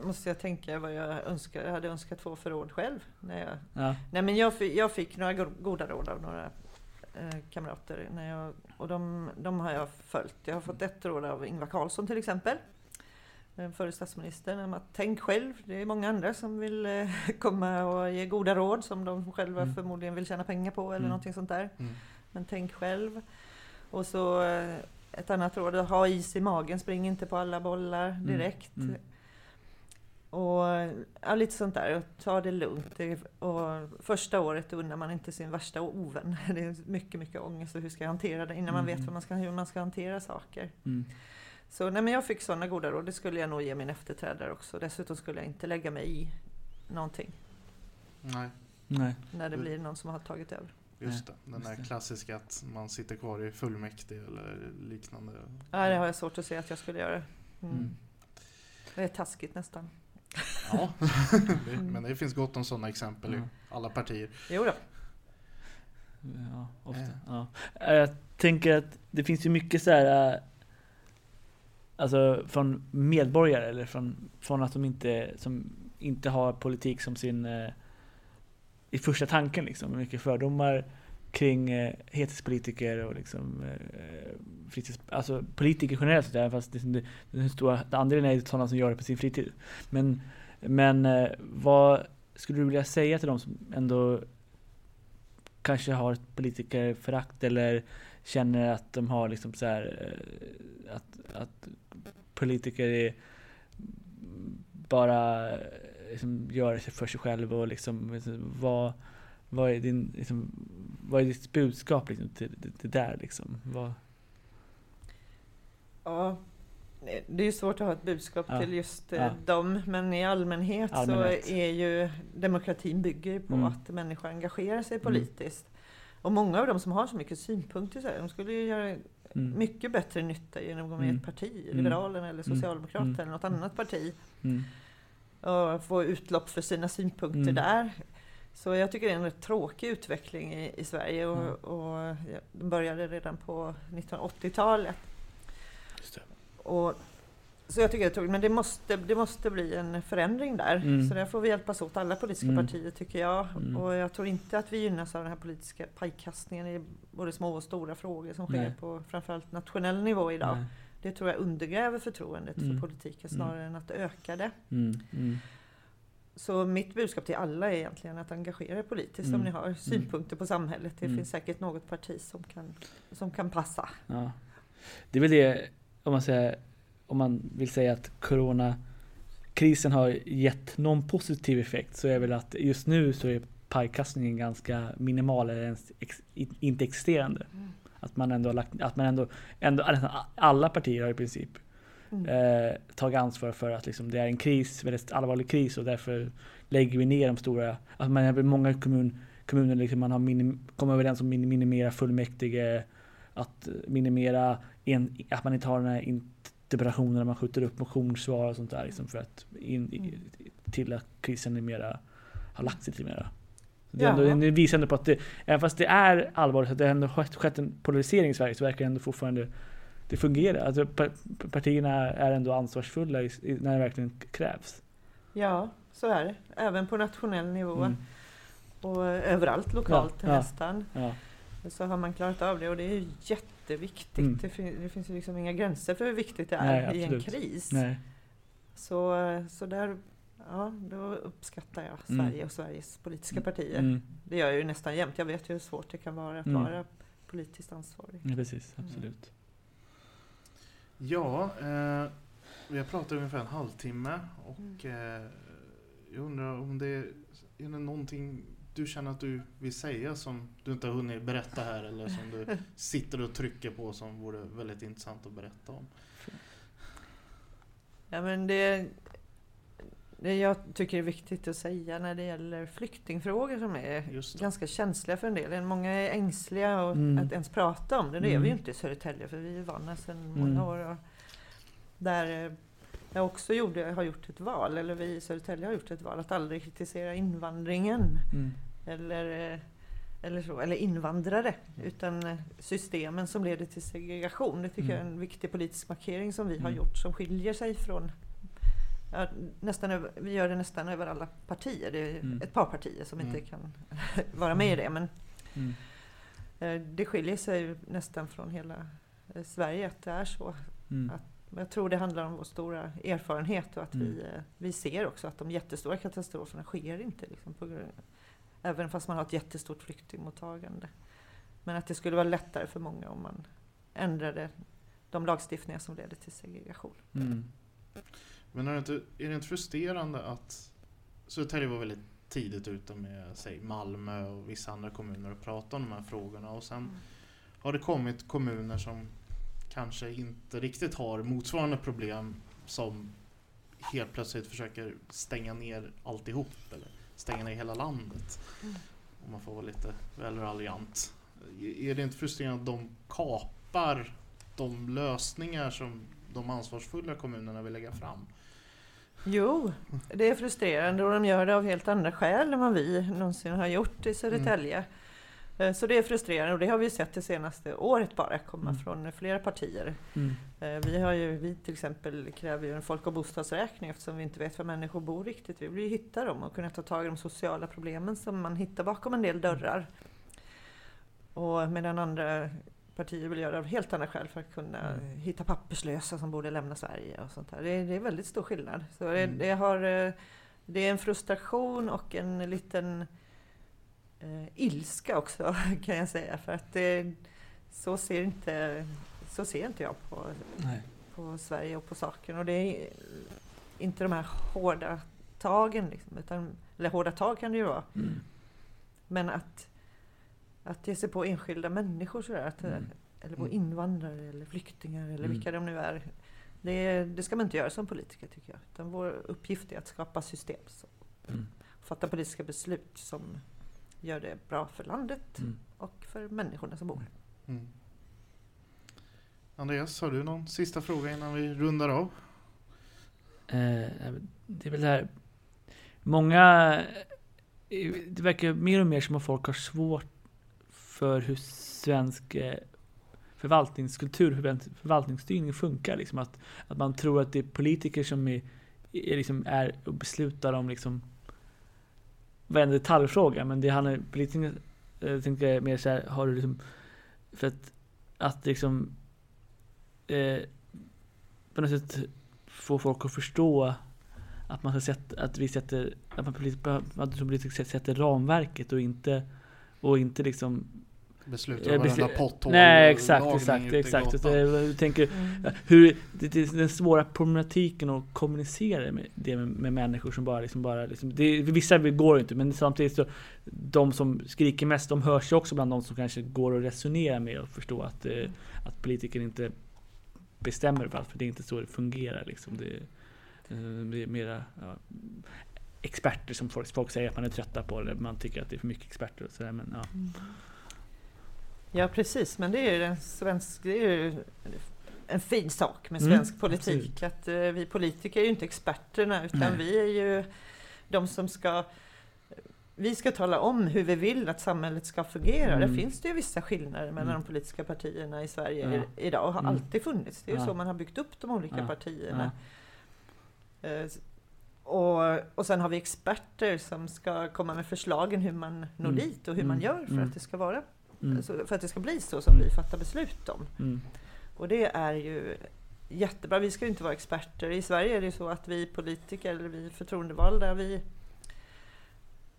Måste jag tänka vad jag önskar, jag hade önskat få för råd själv. När jag, Ja. nej men jag, jag fick några go- goda råd av några eh, kamrater. När jag, och de, de har jag följt. Jag har fått ett råd av Ingvar Carlsson till exempel. Den förre statsministern. Om att tänk själv. Det är många andra som vill eh, komma och ge goda råd som de själva Mm. förmodligen vill tjäna pengar på eller Mm. någonting sånt där. Mm. Men tänk själv. Och så eh, ett annat råd, ha is i magen, spring inte på alla bollar Mm. direkt. Mm. Och ja, lite sånt där, och ta det lugnt. Det, och första året unnar man inte sin värsta ovän. Det är mycket, mycket ångest och hur ska jag hantera det innan man vet Mm. vad man ska, hur man ska hantera saker. Mm. Så nej, men jag fick sådana goda råd, det skulle jag nog ge min efterträdare också. Dessutom skulle jag inte lägga mig i någonting Nej, Nej. när det blir någon som har tagit över. just det. Den där klassiska att man sitter kvar i fullmäktige eller liknande. Ja, det har jag svårt att se att jag skulle göra. Mm. Mm. Det är taskigt nästan. Ja, det- men det finns gott om sådana exempel i Mm. alla partier. Jo då. Ja, ofta. Ja. Ja. Jag tänker att det finns ju mycket så här, äh, alltså från medborgare eller från, från att de inte, som inte har politik som sin, eh, i första tanken liksom. Mycket fördomar kring eh, heltidspolitiker och liksom eh, fritids, alltså politiker generellt sett, även fast det, det, den stora andelen är sådana som gör det på sin fritid. Men, men eh, vad skulle du vilja säga till de som ändå kanske har ett politikerförakt eller känner att de har liksom så här eh, att, att politiker är bara eh, liksom gör det för sig själv och liksom, liksom vad, vad är din liksom, vad är ditt budskap liksom till det, det där liksom? Vad, Ja, det är ju svårt att ha ett budskap Ja. till just eh, Ja. dem, men i allmänhet, Allmänhet. så är ju demokratin bygger på Mm. att människor engagerar sig politiskt. Och många av dem som har så mycket synpunkter, så här, de skulle ju göra mm, mycket bättre nytta genom att gå med i Mm. ett parti, Mm. Liberalerna eller Mm. Socialdemokraterna Mm. eller något annat parti, mm, och få utlopp för sina synpunkter Mm. där. Så jag tycker det är en rätt tråkig utveckling i, i Sverige och, Mm. och den började redan på 1980-talet. Och, så jag tycker det är tråkigt, men det måste, det måste bli en förändring där. Mm. Så där får vi hjälpas åt, alla politiska Mm. partier tycker jag. Mm. Och jag tror inte att vi gynnas av den här politiska pajkastningen i både små och stora frågor som sker Nej. på framförallt nationell nivå idag. Nej. Det tror jag undergräver förtroendet Mm. för politiken snarare än att öka det. Mm, mm, Så mitt budskap till alla är egentligen att engagera er politiskt Mm. om ni har synpunkter på samhället. Det Mm. finns säkert något parti som kan, som kan passa. ja. Det är väl det, om man, säger, om man vill säga att coronakrisen har gett någon positiv effekt så är väl att just nu så är pajkastningen ganska minimal eller ens ex, i- inte existerande. Mm. Att man ändå har lagt, att man ändå, ändå nästan alla partier har i princip Mm. eh, tagit ansvar för att liksom, det är en kris, väldigt allvarlig kris och därför lägger vi ner de stora, att man har många kommun, kommuner liksom man har minim, kommit överens om att min- minimera fullmäktige, att minimera en, att man inte har den här interpellationen man skjuter upp motionssvar och sånt där liksom för att in, i, till att krisen är mera, har lagt sig till mera. Det, ändå, Ja. det visar ändå på att det, även fast det är allvarligt att det ändå skett, en polarisering i Sverige så verkar det ändå fortfarande det fungerar. Alltså, pa- partierna är ändå ansvarsfulla i, när det verkligen krävs. Ja, så är det. Även på nationell nivå Mm. och överallt lokalt Ja, ja. nästan. Ja. Så har man klarat av det och det är ju jätteviktigt. Mm. Det, fin- det finns ju liksom inga gränser för hur viktigt det är Nej, i en kris. Nej. Så, så där ja, då uppskattar jag Mm. Sverige och Sveriges politiska partier. Mm. Det gör jag ju nästan jämt. Jag vet ju hur svårt det kan vara att Mm. vara politiskt ansvarig. Ja, precis, absolut. Ja, eh, vi har pratat ungefär en halvtimme och eh, jag undrar om det är, är det någonting du känner att du vill säga som du inte har hunnit berätta här eller som du sitter och trycker på som vore väldigt intressant att berätta om? Ja, men det, det jag tycker är viktigt att säga när det gäller flyktingfrågor som är ganska känsliga för en del. Många är ängsliga och Mm. att ens prata om det. Det är Mm. vi ju inte i Södertälje för vi är vana sedan Mm. många år. Och där eh, jag också gjorde, har gjort ett val, eller vi i Södertälje har gjort ett val, att aldrig kritisera invandringen. Mm. Eller, eh, eller, så, eller invandrare, utan eh, systemen som leder till segregation. Det tycker jag är en viktig politisk markering som vi har Mm. gjort som skiljer sig från ja, nästan över, vi gör det nästan över alla partier. Det är Mm. ett par partier som inte Mm. kan vara med i det. Men Mm. eh, det skiljer sig nästan från hela eh, Sverige att det är så. Mm. Men jag tror det handlar om vår stora erfarenhet och att Mm. vi, eh, vi ser också att de jättestora katastroferna sker inte. Liksom, på, grund- även fast man har ett jättestort flyktingmottagande. Men att det skulle vara lättare för många om man ändrade de lagstiftningar som leder till segregation. Mm. Men är det inte, är det inte frustrerande att Södertälje var väldigt tidigt ute med säg, Malmö och vissa andra kommuner och prata om de här frågorna och sen har det kommit kommuner som kanske inte riktigt har motsvarande problem som helt plötsligt försöker stänga ner alltihop eller stänga ner hela landet. Mm. Om man får vara lite väl raljant. Är det inte frustrerande att de kapar de lösningar som de ansvarsfulla kommunerna vill lägga fram? Jo, det är frustrerande och de gör det av helt andra skäl än vad vi någonsin har gjort i Södertälje. Eh, Så det är frustrerande och det har vi sett det senaste året bara komma Mm. från flera partier. Mm. Eh, Vi, har ju, vi till exempel kräver ju en folk och bostadsräkning eftersom vi inte vet var människor bor riktigt. Vi vill ju hitta dem och kunna ta tag i de sociala problemen som man hittar bakom en del dörrar. Och medan andra partier vill göra det av helt andra skäl för att kunna Mm. hitta papperslösa som borde lämna Sverige och sånt där. Det, är- det är väldigt stor skillnad. Så det, Mm. det, har, eh, det är en frustration och en liten eh, ilska också kan jag säga. För att det, så, ser inte, så ser inte jag på, Nej. på Sverige och på saken. Och det är inte de här hårda tagen, liksom, utan, eller hårda tag kan det ju vara. Mm. Men att, att ge sig på enskilda människor sådär, att, Mm. eller på Mm. invandrare eller flyktingar eller Mm. vilka de nu är. Det, det ska man inte göra som politiker tycker jag. Utan vår uppgift är att skapa system som Mm. fatta politiska beslut som gör det bra för landet Mm. och för människorna som bor här. Mm. Andreas, har du någon sista fråga innan vi rundar av? Eh, det är väl det här. Många... Det verkar mer och mer som att folk har svårt för hur svensk eh, förvaltningskultur, förvalt- förvaltningsstyrning funkar. Liksom att, att man tror att det är politiker som är, är, liksom är och beslutar om liksom varenda detaljfråga. Men det handlar politiker, eh, jag tänker mer så här, har du liksom för att, att liksom eh, på något sätt få folk att förstå att man ska sätta, att vi sätter, att man politiskt, att som politiker sätter ramverket och inte och inte liksom Besluta eh, om varenda potthål Nej och exakt, exakt, exakt. jag tänker hur, det, det, den svåra problematiken att kommunicera med, det med, med människor som bara liksom bara liksom, det, Vissa går ju inte men samtidigt så De som skriker mest de hörs ju också bland de som kanske går och resonerar med och förstå att, eh, att politiker inte bestämmer varför det är inte så det fungerar liksom. Det, eh, det är mera ja, experter som folk, folk säger att man är trötta på eller man tycker att det är för mycket experter och sådär men ja. Ja precis, men det är ju en svensk, det är en fin sak med Mm, svensk politik. Att eh, vi politiker är ju inte experterna utan Nej. vi är ju de som ska vi ska tala om hur vi vill att samhället ska fungera. Mm. Där finns det ju vissa skillnader mellan Mm. de politiska partierna i Sverige Ja. i- idag och har Mm. alltid funnits. Det är ju Ja. så man har byggt upp de olika Ja. partierna. Eh, Och, och sen har vi experter som ska komma med förslagen hur man når Mm. dit och hur man Mm. gör för Mm. att det ska vara Mm. så- för att det ska bli så som vi fattar beslut om. Mm. Och det är ju jättebra. Vi ska ju inte vara experter. I Sverige är det ju så att vi politiker eller vi förtroendevalda, vi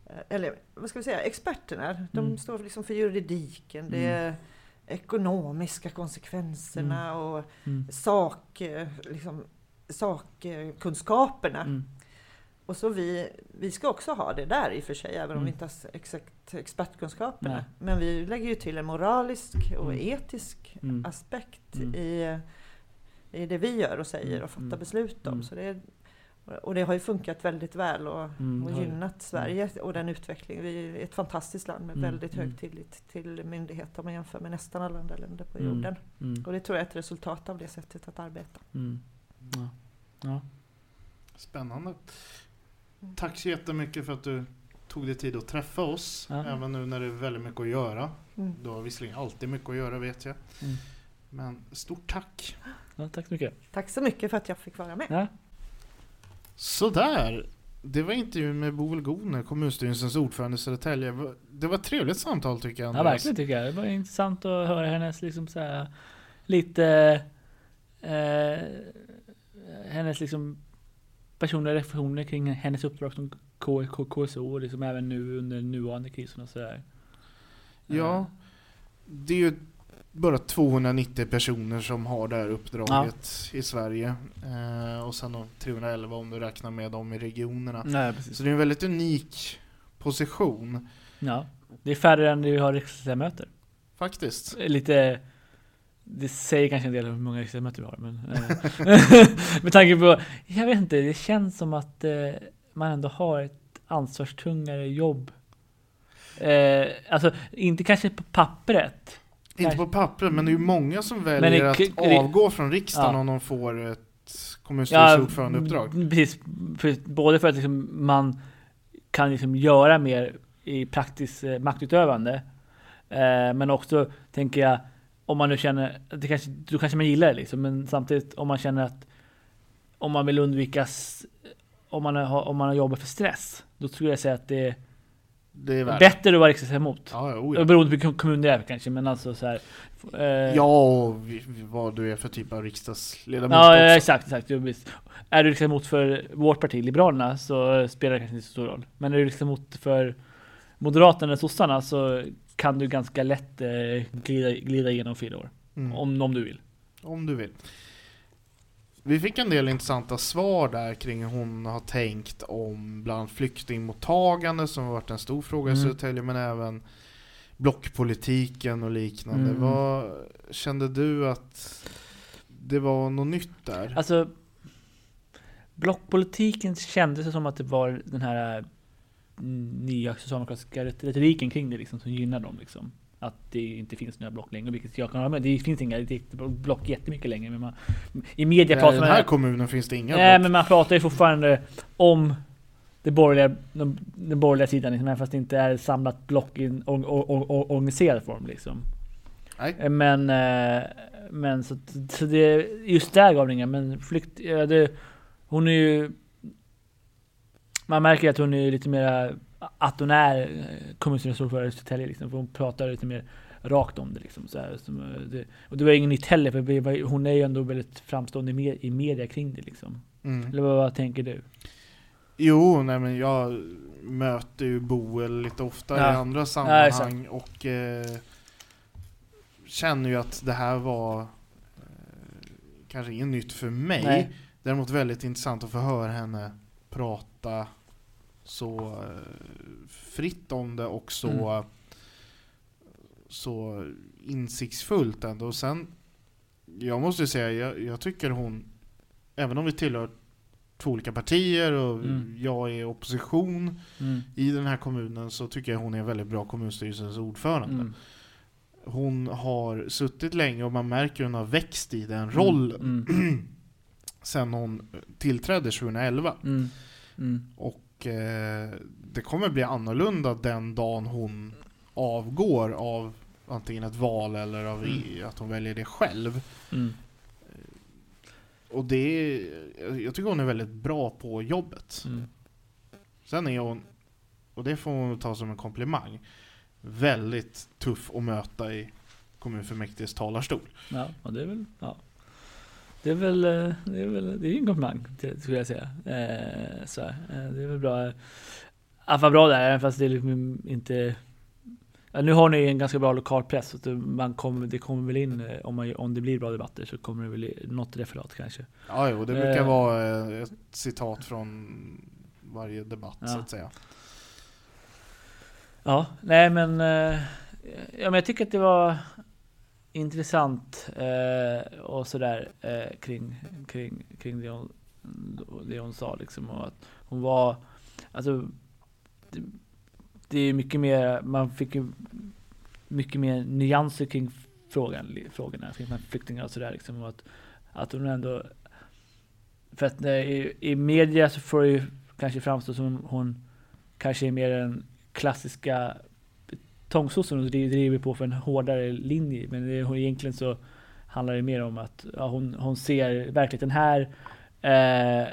eh, eller vad ska vi säga, experterna, de Mm. står liksom för juridiken, det är ekonomiska konsekvenserna och Mm. sak, liksom, sakkunskaperna. Mm. Och så vi, vi ska också ha det där i och för sig, även om Mm. vi inte har s- exakt expertkunskaperna. Nej. Men vi lägger ju till en moralisk och Mm. etisk Mm. aspekt Mm. i, i det vi gör och säger Mm. och fattar Mm. beslut om. Mm. Så det, är- och det har ju funkat väldigt väl och, Mm, och gynnat Sverige och den utvecklingen. Vi är ett fantastiskt land med Mm, väldigt mm. hög tillit till myndigheter om man jämför med nästan alla andra länder på Mm. jorden. Mm. Och det tror jag är ett resultat av det sättet att arbeta. Mm. Ja. Ja. Spännande. Tack så jättemycket för att du tog dig tid att träffa oss. Ja. Även nu när det är väldigt mycket att göra. Mm. Du har visserligen alltid mycket att göra vet jag. Mm. Men stort tack. ja, tack så mycket. Tack så mycket för att jag fick vara med. Ja. Sådär. Det var intervjun med Boel Godner, kommunstyrelsens ordförande i Södertälje. Det var ett trevligt samtal tycker jag. Ja, verkligen tycker jag. Det var intressant att höra hennes liksom så här, lite eh, hennes liksom personliga reflektioner kring hennes uppdrag som KSO liksom även nu under nuvarande krisen och sådär. Ja, det är ju bara 290 personer som har det här uppdraget i Sverige. Eh, och sen då 311 om du räknar med dem i regionerna. Nej. Så det är en väldigt unik position, Ja. Det är färre än vi har riksdagsledamöter. faktiskt. Lite det säger kanske en del om hur många riksdagsledamöter vi har men eh, Med tanke på Jag vet inte, det känns som att eh, man ändå har ett ansvarstungare jobb eh, Alltså inte kanske på pappret Inte på pappret, men det är ju många som väljer att avgå från riksdagen Ja. om de får ett kommunstyrelseordförandeuppdrag. mm, precis, både för att liksom man kan liksom göra mer i praktiskt eh, maktutövande eh, Men också tänker jag om man nu känner, det kanske, då kanske man gillar det liksom, men samtidigt om man känner att om man vill undvika, om man har, om man har jobbat för stress, då skulle jag säga att det är Det är värre. bättre att vara riksdagsledamot. Ja, oh. Beroende på vilken kommun det är kanske, men alltså så här. eh, ja, och vad du är för typ av riksdagsledamot Ja, ja, också. exakt, exakt. Jo, visst. Är du riksdagsledamot för vårt parti, Liberalerna, så spelar det kanske inte så stor roll. Men är du riksdagsledamot för Moderaterna eller sossarna så kan du ganska lätt eh, glida, glida igenom fyra år. Mm. Om, om du vill. Om du vill. Vi fick en del intressanta svar där kring hur hon har tänkt om bland flyktingmottagande som har varit en stor fråga i Mm. Södertälje men även blockpolitiken och liknande. Mm. Vad Kände du att det var något nytt där? Alltså, blockpolitiken kändes som att det var den här eh, nya socialdemokratiska ret- retoriken kring det liksom, som gynnar dem. Liksom. Att det inte finns några block längre, vilket jag kan hålla med Det finns inga block jättemycket längre. Men man, I media I pratar den man... här kommunen finns det inga Nej, block. men man pratar ju fortfarande om det borgerliga, den, den borgerliga sidan, liksom, fast det inte är ett samlat block i en or, or, or, organiserad form. Liksom. Nej. Eh, Men, eh, men så, så det, just där gav det inga, men flykt, det, hon är ju Man märker att hon är lite mer att hon är eh, kommunstyrelseordförande i Södertälje liksom, för hon pratar lite mer rakt om det liksom. Så här, som, eh, det, och det var inget nytt heller, för hon är ju ändå väldigt framstående i, med, i media kring det liksom. Mm. Eller vad, vad tänker du? Jo, nej men jag möter ju Boel lite oftare Ja. i andra Ja, sammanhang och eh, känner ju att det här var eh, kanske inget nytt för mig. Nej. Däremot väldigt intressant att få höra henne prata så eh, fritt om det och så, Mm. så insiktsfullt ändå. Och sen, jag måste säga, jag, jag tycker hon, även om vi tillhör två olika partier och Mm. jag är opposition Mm. i den här kommunen så tycker jag hon är en väldigt bra kommunstyrelsens ordförande. Mm. Hon har suttit länge och man märker hon har växt i den rollen Mm. sen hon tillträdde 2011. Mm. Mm. Och eh, det kommer bli annorlunda den dagen hon avgår av antingen ett val eller av i, att hon väljer det själv. Mm. Och det är, jag tycker hon är väldigt bra på jobbet. Mm. Sen är hon, och det får hon ta som en komplimang, väldigt tuff att möta i kommunfullmäktiges talarstol. Ja, och det är väl, ja. Det är väl, eh, det är väl, det är en komplimang skulle jag säga. Eh, så här, eh, det är väl bra. Att vara bra där, även fast det är liksom inte ja, Nu har ni en ganska bra lokalpress, så man kommer, det kommer väl in, eh, om, man, om det blir bra debatter så kommer det väl i- något referat kanske. Ja, jo, det brukar Eh. vara eh, ett citat från varje debatt Ja. så att säga. Ja, nej men, eh, ja, men jag tycker att det var intressant eh, och sådär eh, kring, kring, kring det, hon, det hon sa liksom. Och att hon var, alltså, det, det är mycket mer, man fick ju mycket mer nyanser kring frågan, frågorna, kring flyktingar och sådär liksom. Och att, att hon ändå, för att i, i media så får det ju kanske framstå som hon kanske är mer den klassiska betongsossen och driver på för en hårdare linje. Men det, hon- egentligen så handlar det mer om att ja, hon, hon ser verkligheten här eh,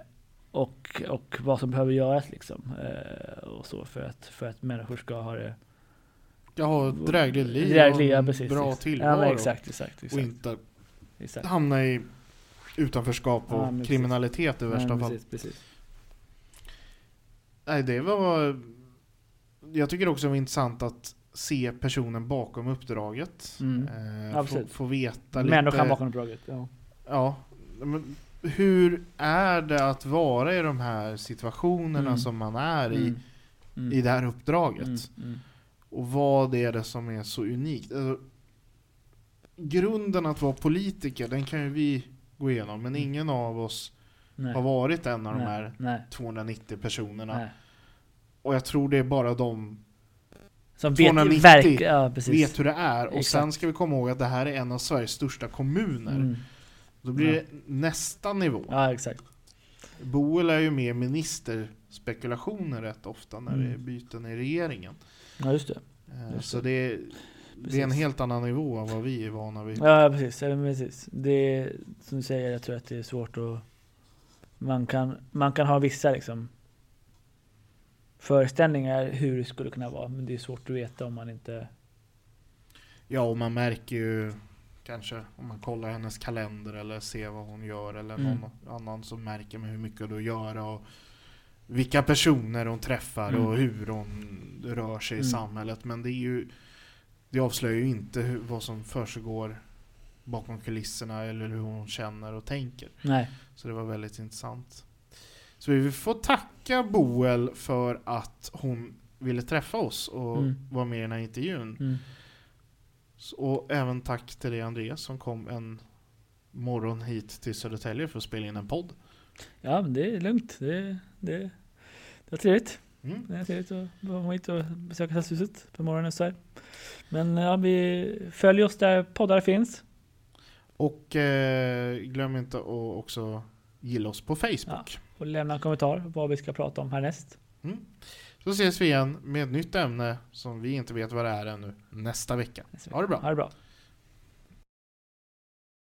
och, och vad som behöver göras liksom. Eh, och så för att, för att människor ska ha det Jag har ett drägligt liv drägligt, och ja, en precis, bra exakt. tillvaro. Ja, men exakt, exakt, och exakt, inte exakt. hamna i utanförskap och Ja, kriminalitet i Ja, värsta men fall. Precis, precis. Nej, det var... Jag tycker också det var intressant att se personen bakom uppdraget. Mm. Eh, få, få veta lite... Människan bakom uppdraget. Ja. Ja, men hur är det att vara i de här situationerna Mm. som man är i, Mm. Mm. i det här uppdraget? Mm. Mm. Och vad är det som är så unikt? Alltså, grunden att vara politiker, den kan ju vi gå igenom, men ingen av oss Nej. har varit en av de Nej. här Nej. 290 personerna. Och jag tror det är bara de Som vet, 290 verk, ja, vet hur det är. Och Exakt. sen ska vi komma ihåg att det här är en av Sveriges största kommuner. Mm. Då blir Ja. det nästa nivå. Ja, exakt. Boel är ju med ministerspekulationer rätt ofta när Mm. det är byten i regeringen. Ja, just det. Eh, Just Så det. är, det är en helt annan nivå än vad vi är vana vid. Ja, precis. Ja, precis. Det är, som du säger, jag tror att det är svårt att... Man kan, man kan ha vissa liksom föreställningar hur det skulle kunna vara, men det är svårt att veta om man inte... Ja, och man märker ju kanske om man kollar hennes kalender eller ser vad hon gör eller Mm. någon annan som märker med hur mycket du gör och vilka personer hon träffar Mm. och hur hon rör sig i Mm. samhället. Men det är ju det avslöjar ju inte hur, vad som försiggår bakom kulisserna eller hur hon känner och tänker. Nej. Så det var väldigt intressant. Så vi får tacka Boel för att hon ville träffa oss och Mm. vara med i den här intervjun. Mm. Och även tack till dig Andreas som kom en morgon hit till Södertälje för att spela in en podd. Ja, men det är lugnt. Det, det, det var trevligt. Mm. Det är trevligt att komma hit och besöka Stadshuset på morgonen så här. Men ja, vi följer oss där poddar finns. Och eh, glöm inte att också gilla oss på Facebook. Och lämna en kommentar vad vi ska prata om härnäst. Mm. Så ses vi igen med ett nytt ämne som vi inte vet vad det är ännu nästa vecka. Ha det bra! Ha det bra.